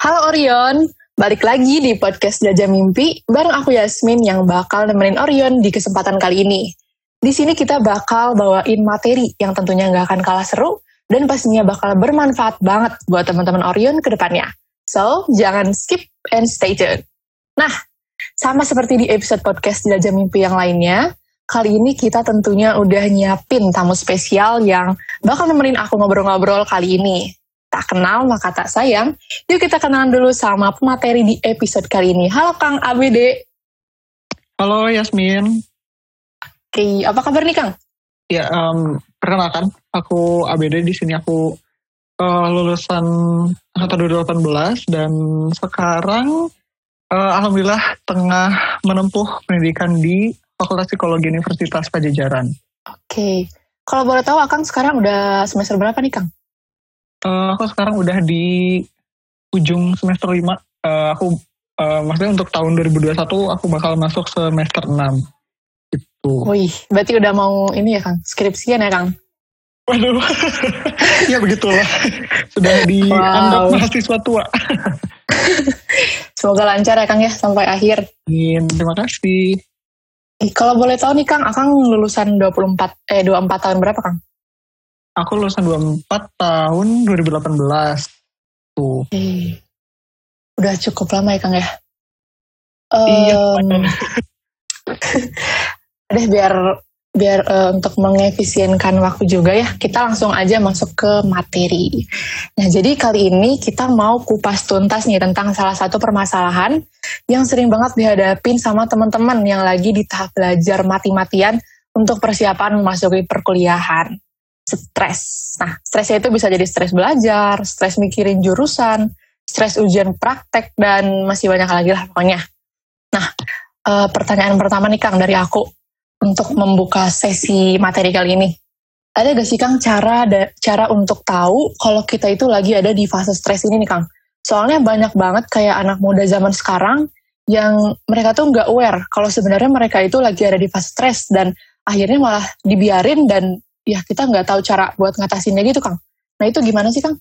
Halo Orion, balik lagi di podcast Jajah Mimpi bareng aku Yasmin yang bakal nemenin Orion di kesempatan kali ini. Di sini kita bakal bawain materi yang tentunya nggak akan kalah seru dan pastinya bakal bermanfaat banget buat teman-teman Orion ke depannya. So, jangan skip and stay tuned. Nah, sama seperti di episode podcast Jajah Mimpi yang lainnya, kali ini kita tentunya udah nyiapin tamu spesial yang bakal nemenin aku ngobrol-ngobrol kali ini. Tak kenal maka tak sayang. Yuk kita kenalan dulu sama pemateri di episode kali ini. Halo Kang ABD. Halo Yasmin. Oke, apa kabar nih Kang? Ya, um, perkenalkan, aku ABD di sini aku uh, lulusan angkatan 2018 dan sekarang uh, alhamdulillah tengah menempuh pendidikan di Fakultas Psikologi Universitas Pajajaran. Oke, kalau boleh tahu Kang sekarang udah semester berapa nih Kang? Uh, aku sekarang udah di ujung semester 5. Uh, aku uh, maksudnya untuk tahun 2021 aku bakal masuk semester 6. Gitu. Wih, berarti udah mau ini ya Kang, skripsian ya Kang? Waduh, ya begitulah. Sudah dianggap wow. mahasiswa tua. Semoga lancar ya Kang ya sampai akhir. Amin, terima kasih. Eh, kalau boleh tahu nih Kang, Akang lulusan 24 eh 24 tahun berapa Kang? Aku lulusan 24 tahun 2018. Tuh. Eh, udah cukup lama ya Kang ya? Iya. Um, deh biar biar uh, untuk mengefisienkan waktu juga ya, kita langsung aja masuk ke materi. Nah, jadi kali ini kita mau kupas tuntas nih tentang salah satu permasalahan yang sering banget dihadapin sama teman-teman yang lagi di tahap belajar mati-matian untuk persiapan memasuki perkuliahan. Stres. Nah, stresnya itu bisa jadi stres belajar, stres mikirin jurusan, stres ujian praktek, dan masih banyak lagi lah pokoknya. Nah, uh, pertanyaan pertama nih Kang dari aku untuk membuka sesi materi kali ini. Ada gak sih Kang cara da, cara untuk tahu kalau kita itu lagi ada di fase stres ini nih Kang? Soalnya banyak banget kayak anak muda zaman sekarang yang mereka tuh nggak aware kalau sebenarnya mereka itu lagi ada di fase stres dan akhirnya malah dibiarin dan ya kita nggak tahu cara buat ngatasinnya gitu Kang. Nah itu gimana sih Kang?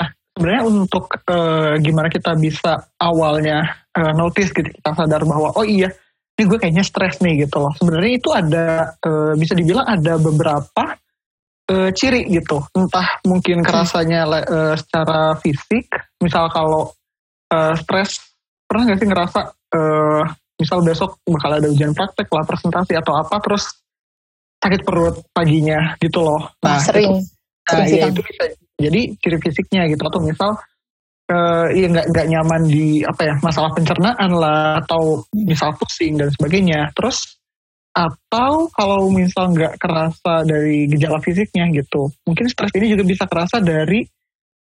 Nah, sebenarnya untuk uh, gimana kita bisa awalnya uh, notice gitu kita sadar bahwa oh iya ini gue kayaknya stres nih gitu loh. Sebenarnya itu ada uh, bisa dibilang ada beberapa uh, ciri gitu. Entah mungkin kerasanya uh, secara fisik, misal kalau uh, stres pernah gak sih ngerasa uh, misal besok bakal ada ujian praktek lah presentasi atau apa terus sakit perut paginya gitu loh. Nah, sering. Itu, nah, ya, itu bisa jadi ciri fisiknya gitu atau misal uh, ya nggak nggak nyaman di apa ya masalah pencernaan lah atau misal pusing dan sebagainya terus atau kalau misal nggak kerasa dari gejala fisiknya gitu mungkin stres ini juga bisa kerasa dari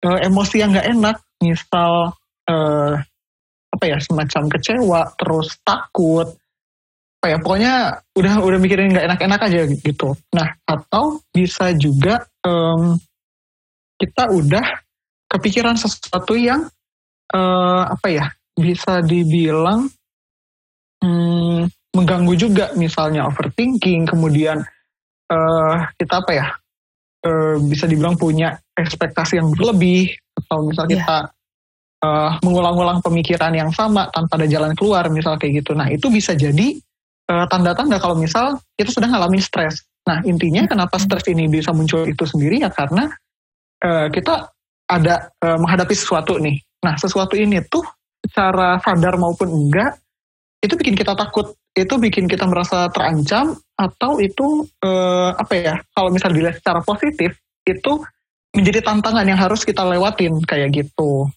uh, emosi yang nggak enak misal uh, apa ya semacam kecewa terus takut apa ya pokoknya udah udah mikirin nggak enak-enak aja gitu. Nah atau bisa juga um, kita udah kepikiran sesuatu yang uh, apa ya bisa dibilang hmm, mengganggu juga. Misalnya overthinking kemudian uh, kita apa ya uh, bisa dibilang punya ekspektasi yang berlebih atau misal yeah. kita uh, mengulang-ulang pemikiran yang sama tanpa ada jalan keluar misal kayak gitu. Nah itu bisa jadi tanda-tanda uh, kalau misal kita sedang ngalamin stres nah intinya kenapa stres ini bisa muncul itu sendiri ya karena uh, kita ada uh, menghadapi sesuatu nih. Nah, sesuatu ini tuh secara sadar maupun enggak itu bikin kita takut, itu bikin kita merasa terancam atau itu uh, apa ya? Kalau misal dilihat secara positif itu menjadi tantangan yang harus kita lewatin kayak gitu.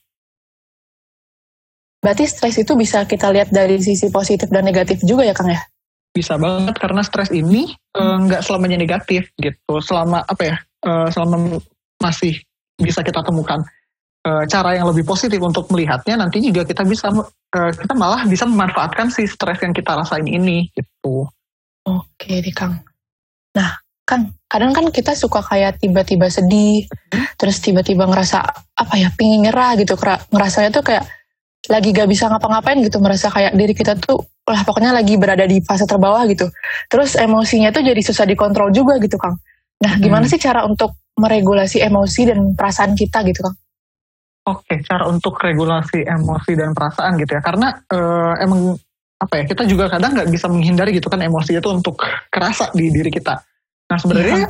Berarti stres itu bisa kita lihat dari sisi positif dan negatif juga ya Kang ya? Bisa banget karena stres ini nggak uh, selamanya negatif gitu. Selama apa ya? Uh, selama masih bisa kita temukan uh, cara yang lebih positif untuk melihatnya nanti juga kita bisa uh, kita malah bisa memanfaatkan si stres yang kita rasain ini gitu. Oke, di Kang. Nah, kan kadang kan kita suka kayak tiba-tiba sedih, hmm? terus tiba-tiba ngerasa apa ya, pingin nyerah gitu, ngerasanya tuh kayak lagi gak bisa ngapa-ngapain gitu, merasa kayak diri kita tuh lah pokoknya lagi berada di fase terbawah gitu. Terus emosinya tuh jadi susah dikontrol juga gitu, Kang. Nah, gimana hmm. sih cara untuk meregulasi emosi dan perasaan kita gitu Kang? oke okay, cara untuk regulasi emosi dan perasaan gitu ya karena uh, emang apa ya kita juga kadang nggak bisa menghindari gitu kan emosi itu untuk kerasa di diri kita nah sebenarnya ya.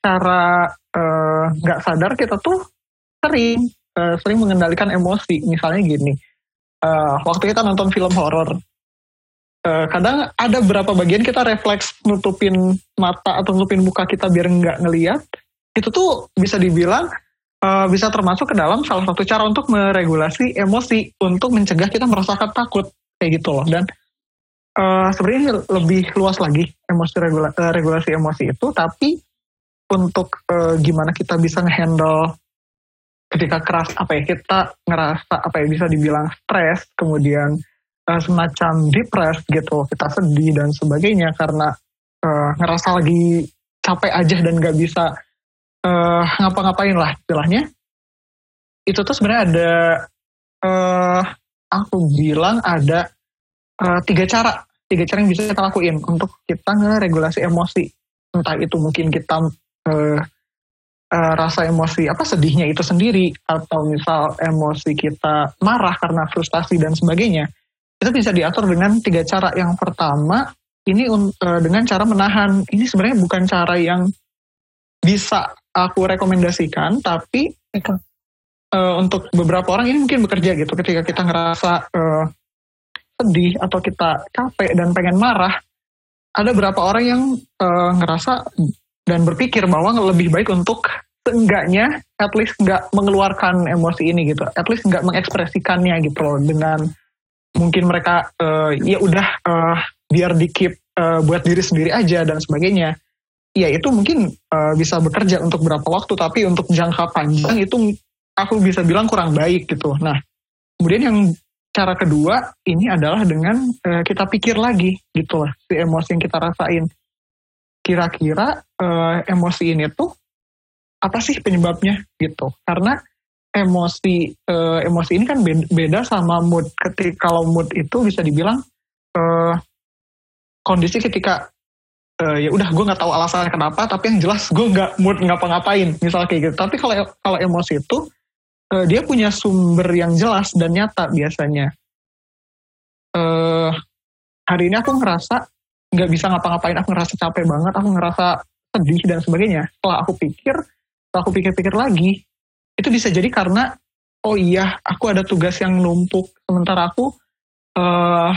cara eh, nggak uh, sadar kita tuh sering uh, sering mengendalikan emosi misalnya gini uh, waktu kita nonton film horor uh, kadang ada beberapa bagian kita refleks nutupin mata atau nutupin muka kita biar nggak ngeliat itu tuh bisa dibilang uh, bisa termasuk ke dalam salah satu cara untuk meregulasi emosi untuk mencegah kita merasakan takut kayak gitu loh. Dan uh, sebenarnya lebih luas lagi emosi regula regulasi emosi itu tapi untuk uh, gimana kita bisa ngehandle ketika keras apa ya kita ngerasa apa ya bisa dibilang stres kemudian uh, semacam depres gitu kita sedih dan sebagainya karena uh, ngerasa lagi capek aja dan gak bisa uh, ngapa-ngapain lah istilahnya. Itu tuh sebenarnya ada uh, aku bilang ada uh, tiga cara tiga cara yang bisa kita lakuin untuk kita ngeregulasi emosi. Entah itu mungkin kita uh, uh, rasa emosi apa sedihnya itu sendiri atau misal emosi kita marah karena frustasi dan sebagainya itu bisa diatur dengan tiga cara. Yang pertama ini uh, dengan cara menahan. Ini sebenarnya bukan cara yang bisa aku rekomendasikan tapi uh, untuk beberapa orang ini mungkin bekerja gitu. Ketika kita ngerasa uh, sedih atau kita capek dan pengen marah ada beberapa orang yang uh, ngerasa dan berpikir bahwa lebih baik untuk seenggaknya at least nggak mengeluarkan emosi ini gitu at least nggak mengekspresikannya gitu loh dengan mungkin mereka uh, ya udah uh, biar dikip uh, buat diri sendiri aja dan sebagainya ya itu mungkin uh, bisa bekerja untuk berapa waktu tapi untuk jangka panjang itu aku bisa bilang kurang baik gitu. Nah, kemudian yang cara kedua ini adalah dengan uh, kita pikir lagi gitu lah si emosi yang kita rasain. Kira-kira uh, emosi ini tuh apa sih penyebabnya gitu? Karena emosi uh, emosi ini kan beda sama mood. Ketika kalau mood itu bisa dibilang uh, kondisi ketika uh, ya udah gue nggak tahu alasannya kenapa tapi yang jelas gue nggak mood ngapa-ngapain misal kayak gitu tapi kalau kalau emosi itu uh, dia punya sumber yang jelas dan nyata biasanya uh, hari ini aku ngerasa nggak bisa ngapa-ngapain aku ngerasa capek banget aku ngerasa sedih dan sebagainya. Setelah aku pikir setelah aku pikir-pikir lagi itu bisa jadi karena oh iya aku ada tugas yang numpuk. Sementara aku uh,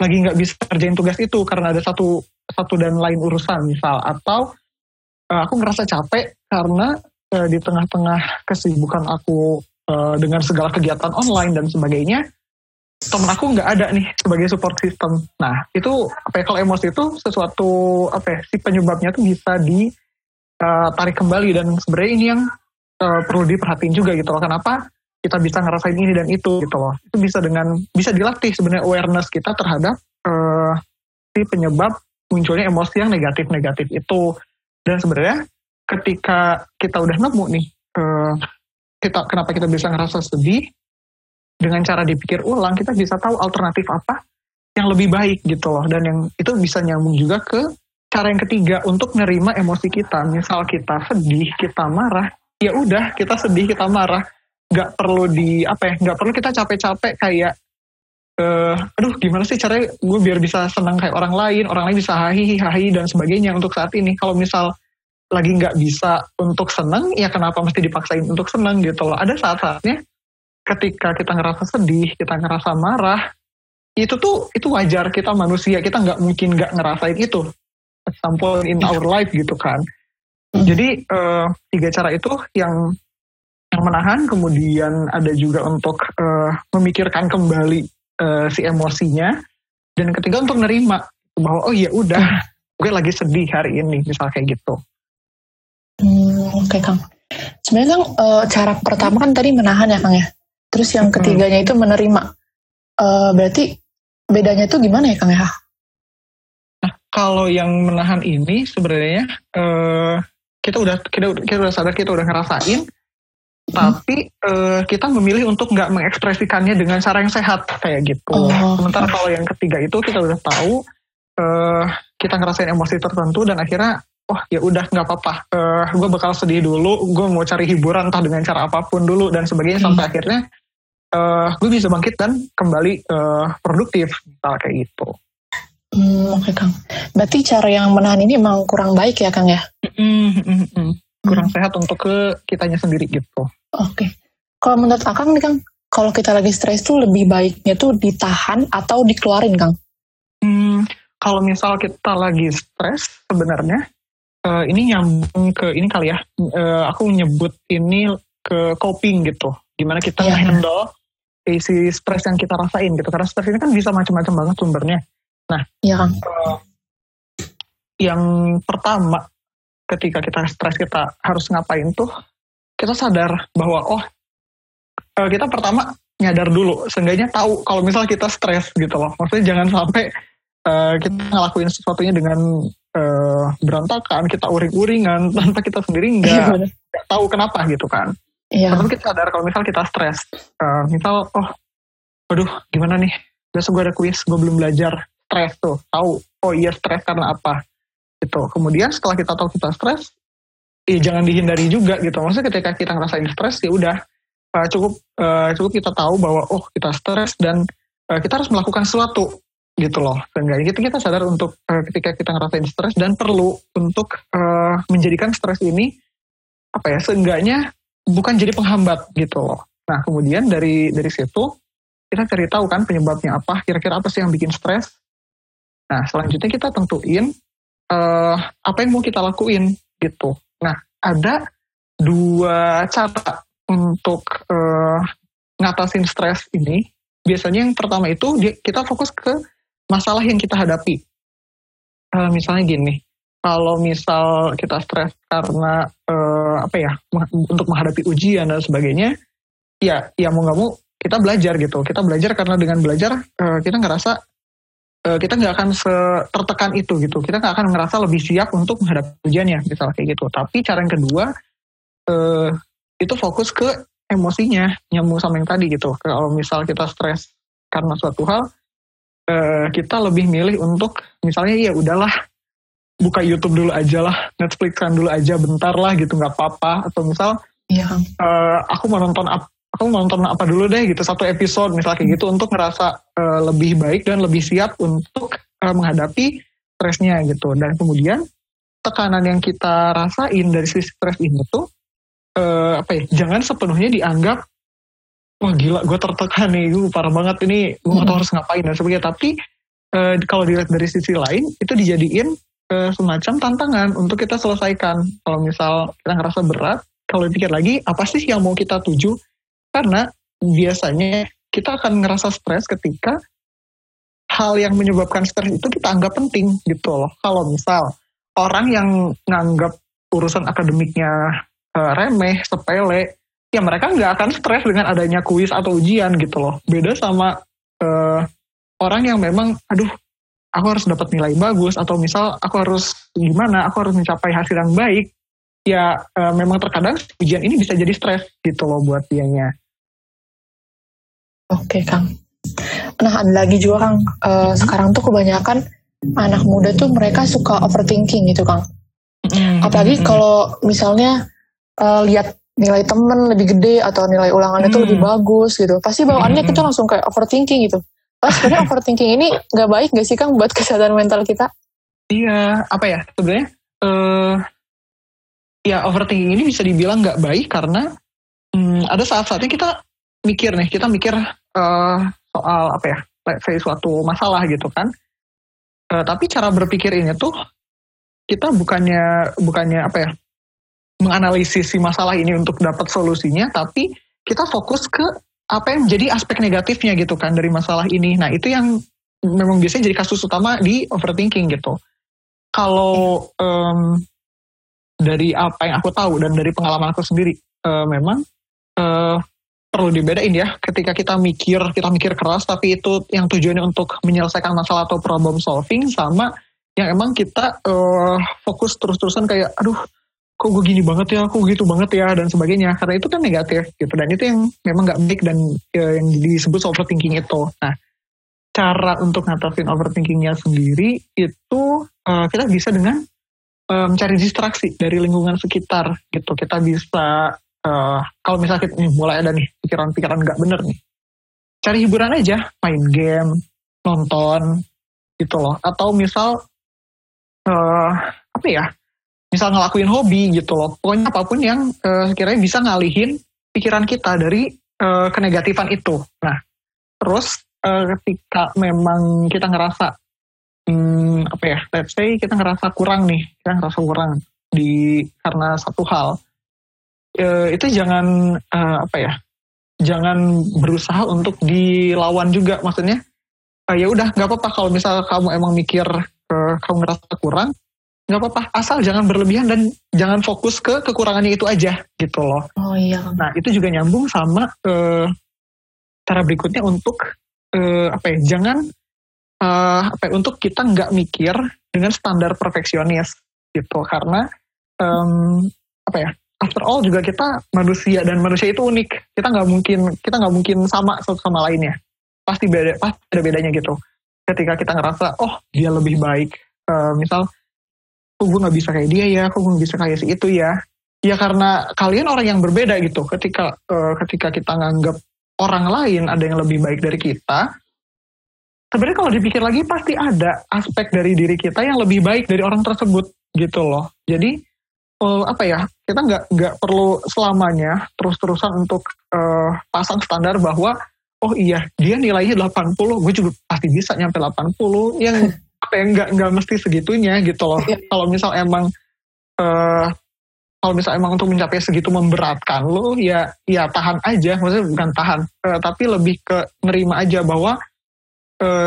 lagi nggak bisa kerjain tugas itu karena ada satu satu dan lain urusan misal. Atau uh, aku ngerasa capek karena uh, di tengah-tengah kesibukan aku uh, dengan segala kegiatan online dan sebagainya temen aku nggak ada nih sebagai support system. Nah itu apa ya, kalau emosi itu sesuatu apa ya, si penyebabnya tuh bisa ditarik uh, kembali dan sebenarnya ini yang uh, perlu diperhatiin juga gitu loh. Kenapa kita bisa ngerasain ini dan itu gitu loh. Itu bisa dengan bisa dilatih sebenarnya awareness kita terhadap uh, si penyebab munculnya emosi yang negatif-negatif itu. Dan sebenarnya ketika kita udah nemu nih, uh, kita kenapa kita bisa ngerasa sedih, dengan cara dipikir ulang kita bisa tahu alternatif apa yang lebih baik gitu loh. Dan yang itu bisa nyambung juga ke cara yang ketiga untuk nerima emosi kita. Misal kita sedih, kita marah, ya udah kita sedih, kita marah, nggak perlu di apa ya, nggak perlu kita capek-capek kayak uh, aduh gimana sih caranya gue biar bisa senang kayak orang lain, orang lain bisa hahi hahi dan sebagainya untuk saat ini. Kalau misal lagi nggak bisa untuk senang, ya kenapa mesti dipaksain untuk senang gitu loh. Ada saat-saatnya ketika kita ngerasa sedih, kita ngerasa marah, itu tuh itu wajar kita manusia, kita nggak mungkin nggak ngerasain itu point in our life gitu kan. Jadi uh, tiga cara itu yang yang menahan, kemudian ada juga untuk uh, memikirkan kembali uh, si emosinya dan ketiga untuk nerima bahwa oh iya udah gue lagi sedih hari ini misal kayak gitu. Hmm, Oke okay, Kang. Sebenarnya Kang uh, cara pertama kan tadi menahan ya Kang ya. Terus yang hmm. ketiganya hmm. itu menerima. Uh, berarti bedanya itu gimana ya Kang ya? Nah, kalau yang menahan ini sebenarnya uh, kita udah kita, kita udah sadar kita udah ngerasain tapi uh, kita memilih untuk nggak mengekspresikannya dengan cara yang sehat kayak gitu. Oh. Sementara kalau yang ketiga itu kita udah tahu uh, kita ngerasain emosi tertentu dan akhirnya oh ya udah nggak apa-apa uh, gue bakal sedih dulu gue mau cari hiburan entah dengan cara apa pun dulu dan sebagainya hmm. sampai akhirnya uh, gue bisa bangkit dan kembali uh, produktif misal kayak gitu Hmm, Oke okay, Kang. Berarti cara yang menahan ini emang kurang baik ya Kang ya? Mm, mm, mm, kurang hmm. sehat untuk ke kitanya sendiri gitu. Oke. Okay. Kalau menurut Akang nih Kang, kalau kita lagi stres tuh lebih baiknya tuh ditahan atau dikeluarin Kang? Hmm, kalau misal kita lagi stres sebenarnya uh, ini nyambung ke ini kali ya. Uh, aku nyebut ini ke coping gitu. Gimana kita yeah. handle isi stres yang kita rasain gitu. Karena stres ini kan bisa macam-macam banget sumbernya. Nah, ya. Uh, yang pertama ketika kita stres kita harus ngapain tuh kita sadar bahwa oh uh, kita pertama nyadar dulu seenggaknya tahu kalau misal kita stres gitu loh maksudnya jangan sampai uh, kita ngelakuin sesuatunya dengan uh, berantakan kita uring-uringan tanpa kita sendiri nggak iya, tahu kenapa gitu kan iya. tapi kita sadar kalau misal kita stres. Uh, misal oh aduh gimana nih? Besok gue ada kuis gue belum belajar. Stres tuh tahu oh iya stres karena apa? Gitu. Kemudian setelah kita tahu kita stres ya jangan dihindari juga gitu. Maksudnya ketika kita ngerasain stres ya udah uh, cukup uh, cukup kita tahu bahwa oh kita stres dan uh, kita harus melakukan sesuatu gitu loh. Sehingga kita kita sadar untuk uh, ketika kita ngerasain stres dan perlu untuk uh, menjadikan stres ini apa ya seenggaknya bukan jadi penghambat gitu loh nah kemudian dari dari situ kita cari tahu kan penyebabnya apa kira-kira apa sih yang bikin stres Nah, selanjutnya kita tentuin uh, apa yang mau kita lakuin gitu. Nah, ada dua cara untuk uh, ngatasin stres ini. Biasanya yang pertama itu kita fokus ke masalah yang kita hadapi. Uh, misalnya gini, kalau misal kita stres karena uh, apa ya untuk menghadapi ujian dan sebagainya, ya ya mau nggak mau kita belajar gitu. Kita belajar karena dengan belajar uh, kita ngerasa uh, kita nggak akan tertekan itu gitu. Kita nggak akan ngerasa lebih siap untuk menghadapi ujiannya, misalnya kayak gitu. Tapi cara yang kedua uh, itu fokus ke emosinya, nyambung sama yang tadi gitu. Kalau misal kita stres karena suatu hal, kita lebih milih untuk misalnya ya udahlah buka YouTube dulu aja lah, Netflix kan dulu aja bentar lah gitu nggak apa-apa. Atau misal ya. uh, aku mau nonton apa aku nonton apa dulu deh gitu satu episode misalnya kayak gitu untuk ngerasa uh, lebih baik dan lebih siap untuk uh, menghadapi stresnya gitu dan kemudian tekanan yang kita rasain dari sisi stres ini tuh uh, apa ya jangan sepenuhnya dianggap wah gila gue tertekan nih gue parah banget ini gue gak tahu harus ngapain dan sebagainya tapi uh, kalau dilihat dari sisi lain itu dijadiin uh, semacam tantangan untuk kita selesaikan kalau misal kita ngerasa berat kalau dipikir lagi apa sih yang mau kita tuju karena biasanya kita akan ngerasa stres ketika hal yang menyebabkan stres itu kita anggap penting gitu loh. Kalau misal orang yang nganggap urusan akademiknya uh, remeh, sepele, ya mereka nggak akan stres dengan adanya kuis atau ujian gitu loh. Beda sama uh, orang yang memang, aduh, aku harus dapat nilai bagus atau misal aku harus gimana, aku harus mencapai hasil yang baik. Ya uh, memang terkadang ujian ini bisa jadi stres gitu loh buat dianya. Oke Kang. Nah ada lagi juga Kang, uh, sekarang tuh kebanyakan anak muda tuh mereka suka overthinking gitu Kang. Mm-hmm. Apalagi kalau misalnya uh, lihat nilai temen lebih gede atau nilai ulangannya mm. tuh lebih bagus gitu, pasti bawaannya kita langsung kayak overthinking gitu. Tapi sebenarnya overthinking ini nggak baik gak sih Kang buat kesehatan mental kita? Iya, apa ya sebenarnya? Uh, ya overthinking ini bisa dibilang nggak baik karena hmm, ada saat-saatnya kita mikir nih, kita mikir uh, soal apa ya, say suatu masalah gitu kan. Uh, tapi cara berpikir ini tuh kita bukannya bukannya apa ya menganalisis si masalah ini untuk dapat solusinya, tapi kita fokus ke apa yang menjadi aspek negatifnya gitu kan dari masalah ini. Nah itu yang memang biasanya jadi kasus utama di overthinking gitu. Kalau um, dari apa yang aku tahu dan dari pengalaman aku sendiri, uh, memang uh, perlu dibedain ya ketika kita mikir kita mikir keras tapi itu yang tujuannya untuk menyelesaikan masalah atau problem solving sama yang emang kita uh, fokus terus-terusan kayak aduh kok gue gini banget ya kok gitu banget ya dan sebagainya karena itu kan negatif gitu dan itu yang memang nggak baik dan uh, yang disebut overthinking itu nah cara untuk ngatasin overthinkingnya sendiri itu uh, kita bisa dengan uh, mencari distraksi dari lingkungan sekitar gitu. Kita bisa uh, kalau misalnya kita nih, mulai ada nih pikiran-pikiran nggak bener nih, cari hiburan aja, main game, nonton gitu loh. Atau misal uh, apa ya? Misal ngelakuin hobi gitu loh. Pokoknya apa pun yang uh, sekiranya bisa ngalihin pikiran kita dari uh, kenegatifan itu. Nah, terus uh, ketika memang kita ngerasa hmm, apa ya let's say kita ngerasa kurang nih kita ngerasa kurang di karena satu hal uh, itu jangan uh, apa ya jangan berusaha untuk dilawan juga maksudnya uh, ya udah nggak apa-apa kalau misal kamu emang mikir uh, kamu ngerasa kurang nggak apa-apa asal jangan berlebihan dan jangan fokus ke kekurangannya itu aja gitu loh. Oh iya. Nah itu juga nyambung sama uh, cara berikutnya untuk uh, apa ya jangan uh, apa ya, untuk kita nggak mikir dengan standar perfeksionis gitu. Karena um, apa ya after all juga kita manusia dan manusia itu unik. Kita nggak mungkin kita nggak mungkin sama satu sama lainnya. Pasti beda pasti ada bedanya gitu. Ketika kita ngerasa oh dia lebih baik uh, misal kok gue nggak bisa kayak dia ya kok gue nggak bisa kayak si itu ya. Ya karena kalian orang yang berbeda gitu. Ketika uh, ketika kita nganggap orang lain ada yang lebih baik dari kita sebenarnya kalau dipikir lagi pasti ada aspek dari diri kita yang lebih baik dari orang tersebut gitu loh. Jadi uh, apa ya kita nggak nggak perlu selamanya terus-terusan untuk uh, pasang standar bahwa oh iya dia nilainya 80 gue juga pasti bisa nyampe 80 yang apa ya nggak nggak mesti segitunya gitu loh. Yeah. kalau misal emang uh, kalau misal emang untuk mencapai segitu memberatkan lo ya ya tahan aja. Maksudnya bukan tahan uh, tapi lebih ke nerima aja bahwa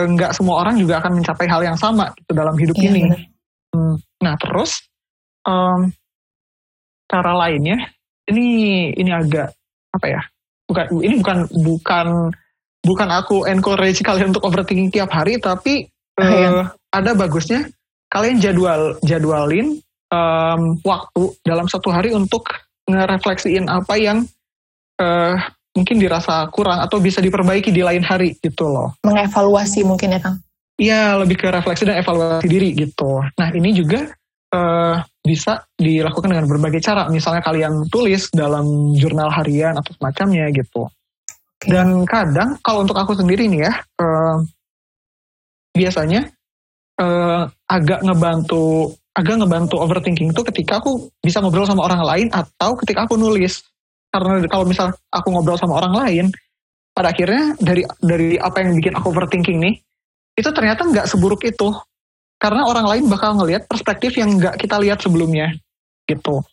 nggak uh, semua orang juga akan mencapai hal yang sama gitu dalam hidup yeah, ini. hmm, nah terus um, cara lainnya ini ini agak apa ya bukan ini bukan bukan bukan aku encourage kalian untuk overthinking tiap hari tapi uh, ada bagusnya kalian jadwal jadwalin um, waktu dalam satu hari untuk ngerefleksiin apa yang uh, mungkin dirasa kurang atau bisa diperbaiki di lain hari gitu loh. Mengevaluasi mungkin ya Kang? Iya lebih ke refleksi dan evaluasi diri gitu. Nah ini juga uh, bisa dilakukan dengan berbagai cara. Misalnya kalian tulis dalam jurnal harian atau semacamnya gitu. Okay. Dan kadang kalau untuk aku sendiri nih ya, uh, biasanya uh, agak ngebantu agak ngebantu overthinking itu ketika aku bisa ngobrol sama orang lain atau ketika aku nulis. Karena kalau misal aku ngobrol sama orang lain, pada akhirnya dari dari apa yang bikin aku overthinking nih, itu ternyata nggak seburuk itu. Karena orang lain bakal ngelihat perspektif yang nggak kita lihat sebelumnya gitu.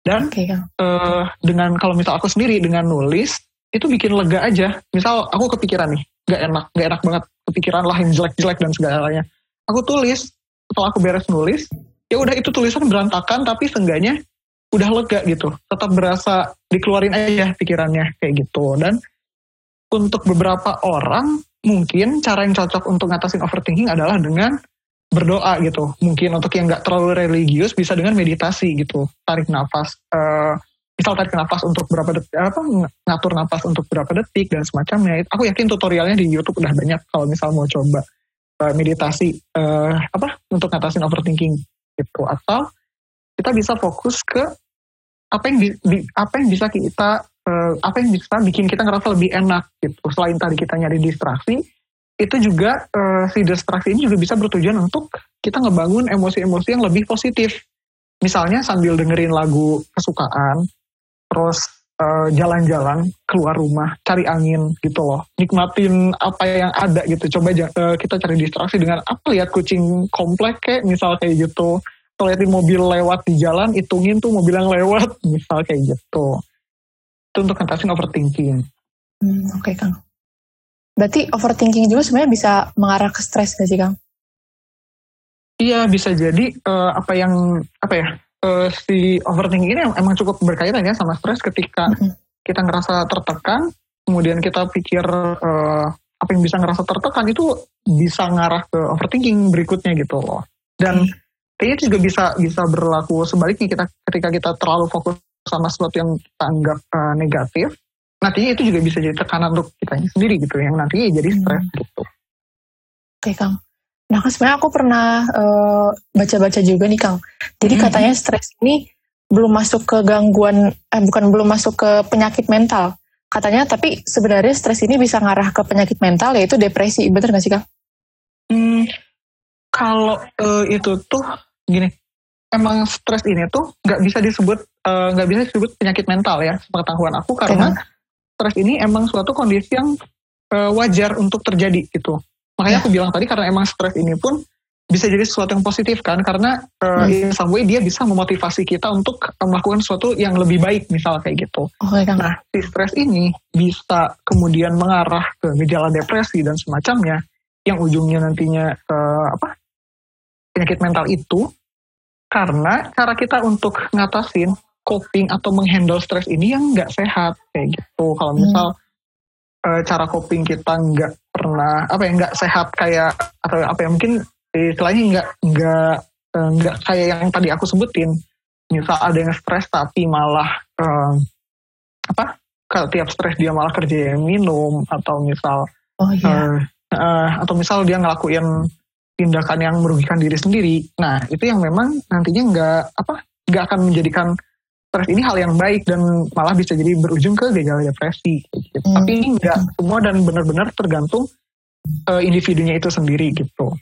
Dan okay, uh, dengan kalau misal aku sendiri dengan nulis itu bikin lega aja. Misal aku kepikiran nih nggak enak nggak enak banget kepikiran lah yang jelek-jelek dan segalanya aku tulis setelah aku beres nulis ya udah itu tulisan berantakan tapi seenggaknya udah lega gitu tetap berasa dikeluarin aja pikirannya kayak gitu dan untuk beberapa orang mungkin cara yang cocok untuk ngatasin overthinking adalah dengan berdoa gitu. Mungkin untuk yang nggak terlalu religius bisa dengan meditasi gitu. Tarik nafas. Uh, misal tarik nafas untuk berapa detik, apa ngatur nafas untuk berapa detik dan semacamnya. Aku yakin tutorialnya di YouTube udah banyak kalau misal mau coba uh, meditasi uh, apa untuk ngatasin overthinking gitu. Atau kita bisa fokus ke apa yang di, di, apa yang bisa kita uh, apa yang bisa bikin kita ngerasa lebih enak gitu. Selain tadi kita nyari distraksi, itu juga uh, si distraksi ini juga bisa bertujuan untuk kita ngebangun emosi-emosi yang lebih positif. Misalnya sambil dengerin lagu kesukaan, terus jalan eh, jalan-jalan keluar rumah, cari angin gitu loh, nikmatin apa yang ada gitu. Coba uh, kita cari distraksi dengan apa lihat kucing komplek kayak misal kayak gitu. Atau liatin mobil lewat di jalan, hitungin tuh mobil yang lewat, misal kayak gitu. Itu untuk ngatasin overthinking. Hmm, Oke okay, Kang. Berarti overthinking juga sebenarnya bisa mengarah ke stres gak sih Kang? Iya bisa jadi uh, apa yang apa ya uh, si overthinking ini emang cukup berkaitan ya sama stres ketika mm -hmm. kita ngerasa tertekan, kemudian kita pikir uh, apa yang bisa ngerasa tertekan itu bisa ngarah ke overthinking berikutnya gitu loh. Dan mm. kayaknya itu juga bisa bisa berlaku sebaliknya kita ketika kita terlalu fokus sama sesuatu yang kita anggap uh, negatif, nantinya itu juga bisa jadi tekanan untuk kita sendiri gitu yang nantinya jadi stres hmm. gitu. Oke Kang. Nah, kan sebenarnya aku pernah uh, baca-baca juga nih, Kang. Jadi mm -hmm. katanya stres ini belum masuk ke gangguan, eh bukan belum masuk ke penyakit mental. Katanya, tapi sebenarnya stres ini bisa ngarah ke penyakit mental, yaitu depresi. Bener nggak sih, Kang? Hmm, kalau uh, itu tuh gini, emang stres ini tuh nggak bisa disebut eh, nggak uh, bisa disebut penyakit mental ya, pengetahuan aku karena stres ini emang suatu kondisi yang uh, wajar untuk terjadi gitu. Makanya aku bilang tadi karena emang stres ini pun bisa jadi sesuatu yang positif kan karena uh, hmm. in some way dia bisa memotivasi kita untuk melakukan sesuatu yang lebih baik misal kayak gitu. Oh, iya. Nah si stres ini bisa kemudian mengarah ke gejala depresi dan semacamnya yang ujungnya nantinya uh, apa penyakit mental itu karena cara kita untuk ngatasin coping atau menghandle stres ini yang nggak sehat kayak gitu. Kalau hmm. misal hmm. cara coping kita nggak pernah apa ya nggak sehat kayak atau apa ya mungkin istilahnya nggak nggak eh, nggak kayak yang tadi aku sebutin misal ada yang stres tapi malah um, apa kalau tiap stres dia malah kerja yang minum atau misal oh, iya. uh, uh, atau misal dia ngelakuin tindakan yang merugikan diri sendiri nah itu yang memang nantinya nggak apa nggak akan menjadikan stres ini hal yang baik dan malah bisa jadi berujung ke gejala depresi gitu. hmm. tapi ini nggak semua dan benar-benar tergantung uh, individunya itu sendiri gitu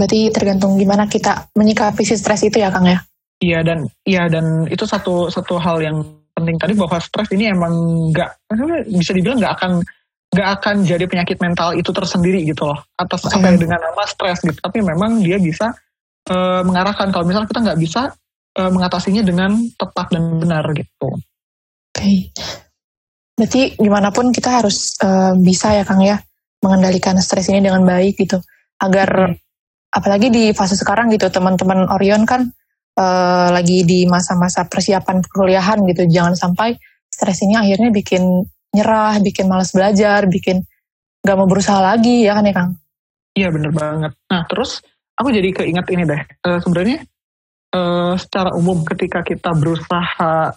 Berarti tergantung gimana kita menyikapi si stres itu ya Kang ya? Iya dan iya dan itu satu satu hal yang penting tadi bahwa stres ini emang nggak bisa dibilang nggak akan nggak akan jadi penyakit mental itu tersendiri gitu loh atas okay. sampai dengan nama stres gitu tapi memang dia bisa uh, mengarahkan kalau misalnya kita nggak bisa uh, mengatasinya dengan tepat dan benar gitu. Oke, okay. berarti gimana pun kita harus uh, bisa ya Kang ya mengendalikan stres ini dengan baik gitu. Agar hmm. apalagi di fase sekarang gitu teman-teman Orion kan uh, lagi di masa-masa persiapan perkuliahan gitu. Jangan sampai stres ini akhirnya bikin nyerah bikin malas belajar bikin nggak mau berusaha lagi ya kan ya Kang? Iya bener banget. Nah terus aku jadi keinget ini deh. Uh, sebenarnya uh, secara umum ketika kita berusaha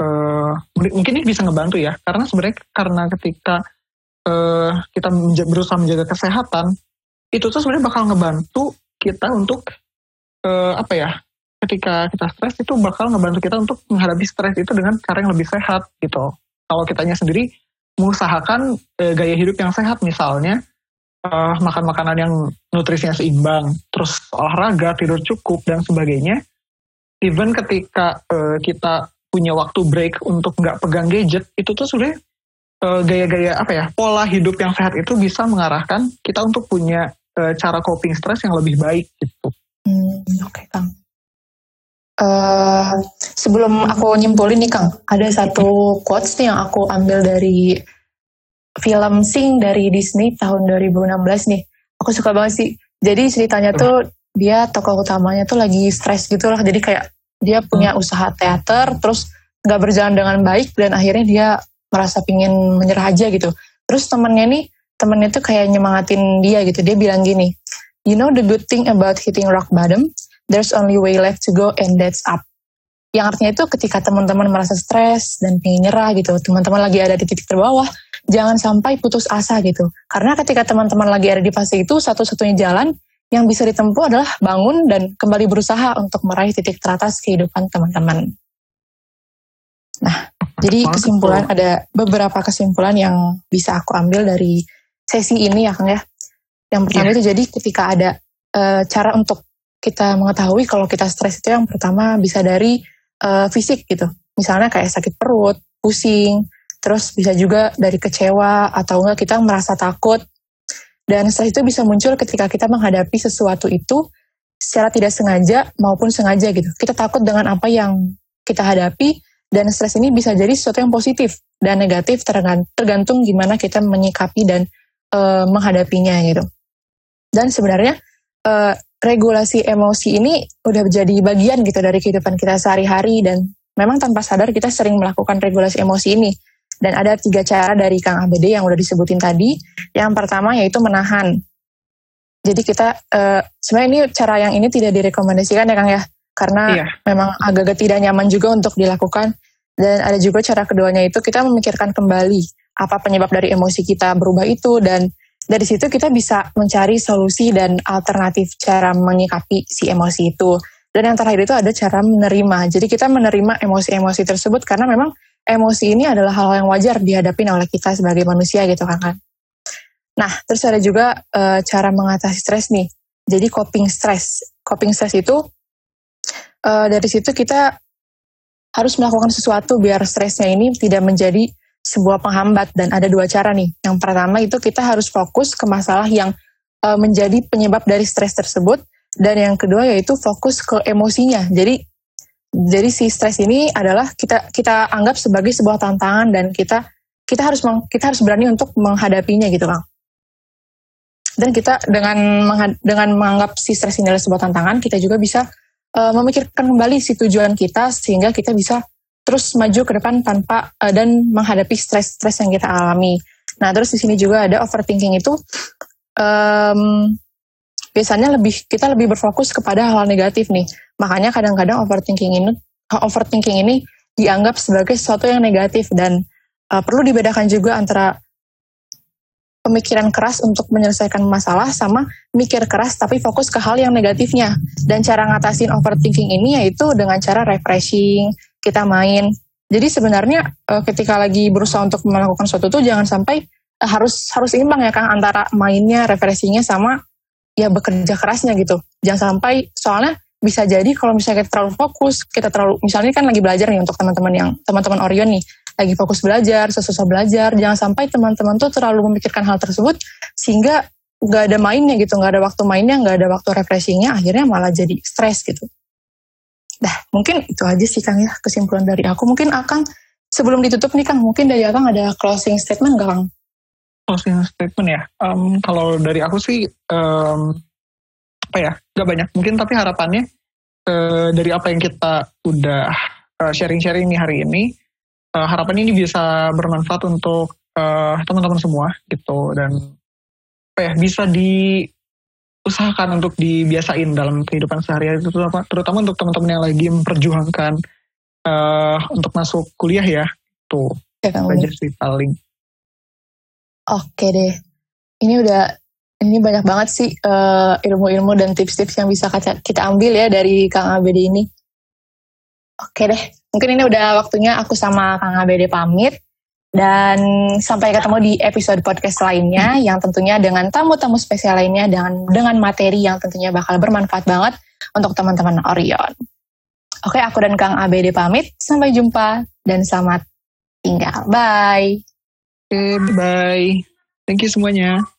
uh, mungkin ini bisa ngebantu ya. Karena sebenarnya karena ketika uh, kita berusaha menjaga kesehatan itu tuh sebenarnya bakal ngebantu kita untuk uh, apa ya ketika kita stres itu bakal ngebantu kita untuk menghadapi stres itu dengan cara yang lebih sehat gitu. Kalau kitanya sendiri mengusahakan uh, gaya hidup yang sehat misalnya uh, makan makanan yang nutrisinya seimbang terus olahraga tidur cukup dan sebagainya even ketika uh, kita punya waktu break untuk nggak pegang gadget itu tuh sudah gaya-gaya apa ya pola hidup yang sehat itu bisa mengarahkan kita untuk punya uh, cara coping stres yang lebih baik gitu. Hmm, Oke okay, Kang. Uh, sebelum aku nyimpulin nih Kang, ada satu quotes nih yang aku ambil dari film Sing dari Disney tahun 2016 nih. Aku suka banget sih. Jadi ceritanya tuh dia tokoh utamanya tuh lagi stres gitu lah. Jadi kayak dia punya hmm. usaha teater, terus nggak berjalan dengan baik dan akhirnya dia merasa pingin menyerah aja gitu. Terus temennya nih, temennya tuh kayak nyemangatin dia gitu. Dia bilang gini, you know the good thing about hitting rock bottom, there's only way left to go and that's up. Yang artinya itu ketika teman-teman merasa stres dan pingin nyerah gitu, teman-teman lagi ada di titik terbawah, jangan sampai putus asa gitu. Karena ketika teman-teman lagi ada di fase itu, satu-satunya jalan yang bisa ditempuh adalah bangun dan kembali berusaha untuk meraih titik teratas kehidupan teman-teman. Nah, jadi kesimpulan ada beberapa kesimpulan yang bisa aku ambil dari sesi ini ya Kang ya. Yang pertama yeah. itu jadi ketika ada e, cara untuk kita mengetahui kalau kita stres itu yang pertama bisa dari e, fisik gitu. Misalnya kayak sakit perut, pusing, terus bisa juga dari kecewa atau enggak kita merasa takut. Dan stres itu bisa muncul ketika kita menghadapi sesuatu itu secara tidak sengaja maupun sengaja gitu. Kita takut dengan apa yang kita hadapi dan stres ini bisa jadi sesuatu yang positif dan negatif tergantung gimana kita menyikapi dan uh, menghadapinya gitu. Dan sebenarnya uh, regulasi emosi ini udah menjadi bagian gitu dari kehidupan kita sehari-hari dan memang tanpa sadar kita sering melakukan regulasi emosi ini. Dan ada tiga cara dari Kang ABD yang udah disebutin tadi. Yang pertama yaitu menahan. Jadi kita uh, sebenarnya ini cara yang ini tidak direkomendasikan ya Kang ya karena iya. memang agak-agak tidak nyaman juga untuk dilakukan. Dan ada juga cara keduanya itu kita memikirkan kembali apa penyebab dari emosi kita berubah itu dan dari situ kita bisa mencari solusi dan alternatif cara menyikapi si emosi itu. Dan yang terakhir itu ada cara menerima. Jadi kita menerima emosi-emosi tersebut karena memang emosi ini adalah hal yang wajar dihadapi oleh kita sebagai manusia gitu kan kan. Nah, terus ada juga e, cara mengatasi stres nih. Jadi coping stress. Coping stress itu e, dari situ kita harus melakukan sesuatu biar stresnya ini tidak menjadi sebuah penghambat dan ada dua cara nih. Yang pertama itu kita harus fokus ke masalah yang e, menjadi penyebab dari stres tersebut dan yang kedua yaitu fokus ke emosinya. Jadi jadi si stres ini adalah kita kita anggap sebagai sebuah tantangan dan kita kita harus kita harus berani untuk menghadapinya gitu Kang. Dan kita dengan dengan menganggap si stres ini adalah sebuah tantangan, kita juga bisa uh, memikirkan kembali si tujuan kita sehingga kita bisa terus maju ke depan tanpa uh, dan menghadapi stres-stres yang kita alami. Nah, terus di sini juga ada overthinking itu um, biasanya lebih kita lebih berfokus kepada hal, -hal negatif nih. Makanya kadang-kadang overthinking ini overthinking ini dianggap sebagai sesuatu yang negatif dan uh, perlu dibedakan juga antara pemikiran keras untuk menyelesaikan masalah sama mikir keras tapi fokus ke hal yang negatifnya. Dan cara ngatasin overthinking ini yaitu dengan cara refreshing, kita main. Jadi sebenarnya uh, ketika lagi berusaha untuk melakukan sesuatu itu jangan sampai uh, harus harus imbang ya kan antara mainnya, refreshingnya sama ya bekerja kerasnya gitu. Jangan sampai soalnya bisa jadi kalau misalnya kita terlalu fokus, kita terlalu misalnya kan lagi belajar nih untuk teman-teman yang teman-teman Orion nih lagi fokus belajar, susah belajar, jangan sampai teman-teman tuh terlalu memikirkan hal tersebut sehingga nggak ada mainnya gitu, nggak ada waktu mainnya, nggak ada waktu refreshingnya, akhirnya malah jadi stres gitu. Dah, mungkin itu aja sih Kang ya kesimpulan dari aku. Mungkin akan sebelum ditutup nih Kang, mungkin dari Akang ada closing statement nggak Kang? closing statement ya. Um, kalau dari aku sih um, apa ya, nggak banyak mungkin tapi harapannya uh, dari apa yang kita udah uh, sharing-sharing nih hari ini, uh, harapan ini bisa bermanfaat untuk uh, teman-teman semua gitu dan apa ya bisa diusahakan untuk dibiasain dalam kehidupan sehari-hari terutama, terutama untuk teman-teman yang lagi memperjuangkan uh, untuk masuk kuliah ya tuh ya, aja sih paling Oke deh. Ini udah ini banyak banget sih uh, ilmu-ilmu dan tips-tips yang bisa kita ambil ya dari Kang ABD ini. Oke deh, mungkin ini udah waktunya aku sama Kang ABD pamit. Dan sampai ketemu di episode podcast lainnya yang tentunya dengan tamu-tamu spesial lainnya dengan dengan materi yang tentunya bakal bermanfaat banget untuk teman-teman Orion. Oke, aku dan Kang ABD pamit. Sampai jumpa dan selamat tinggal. Bye. Oke, okay, bye. Thank you semuanya.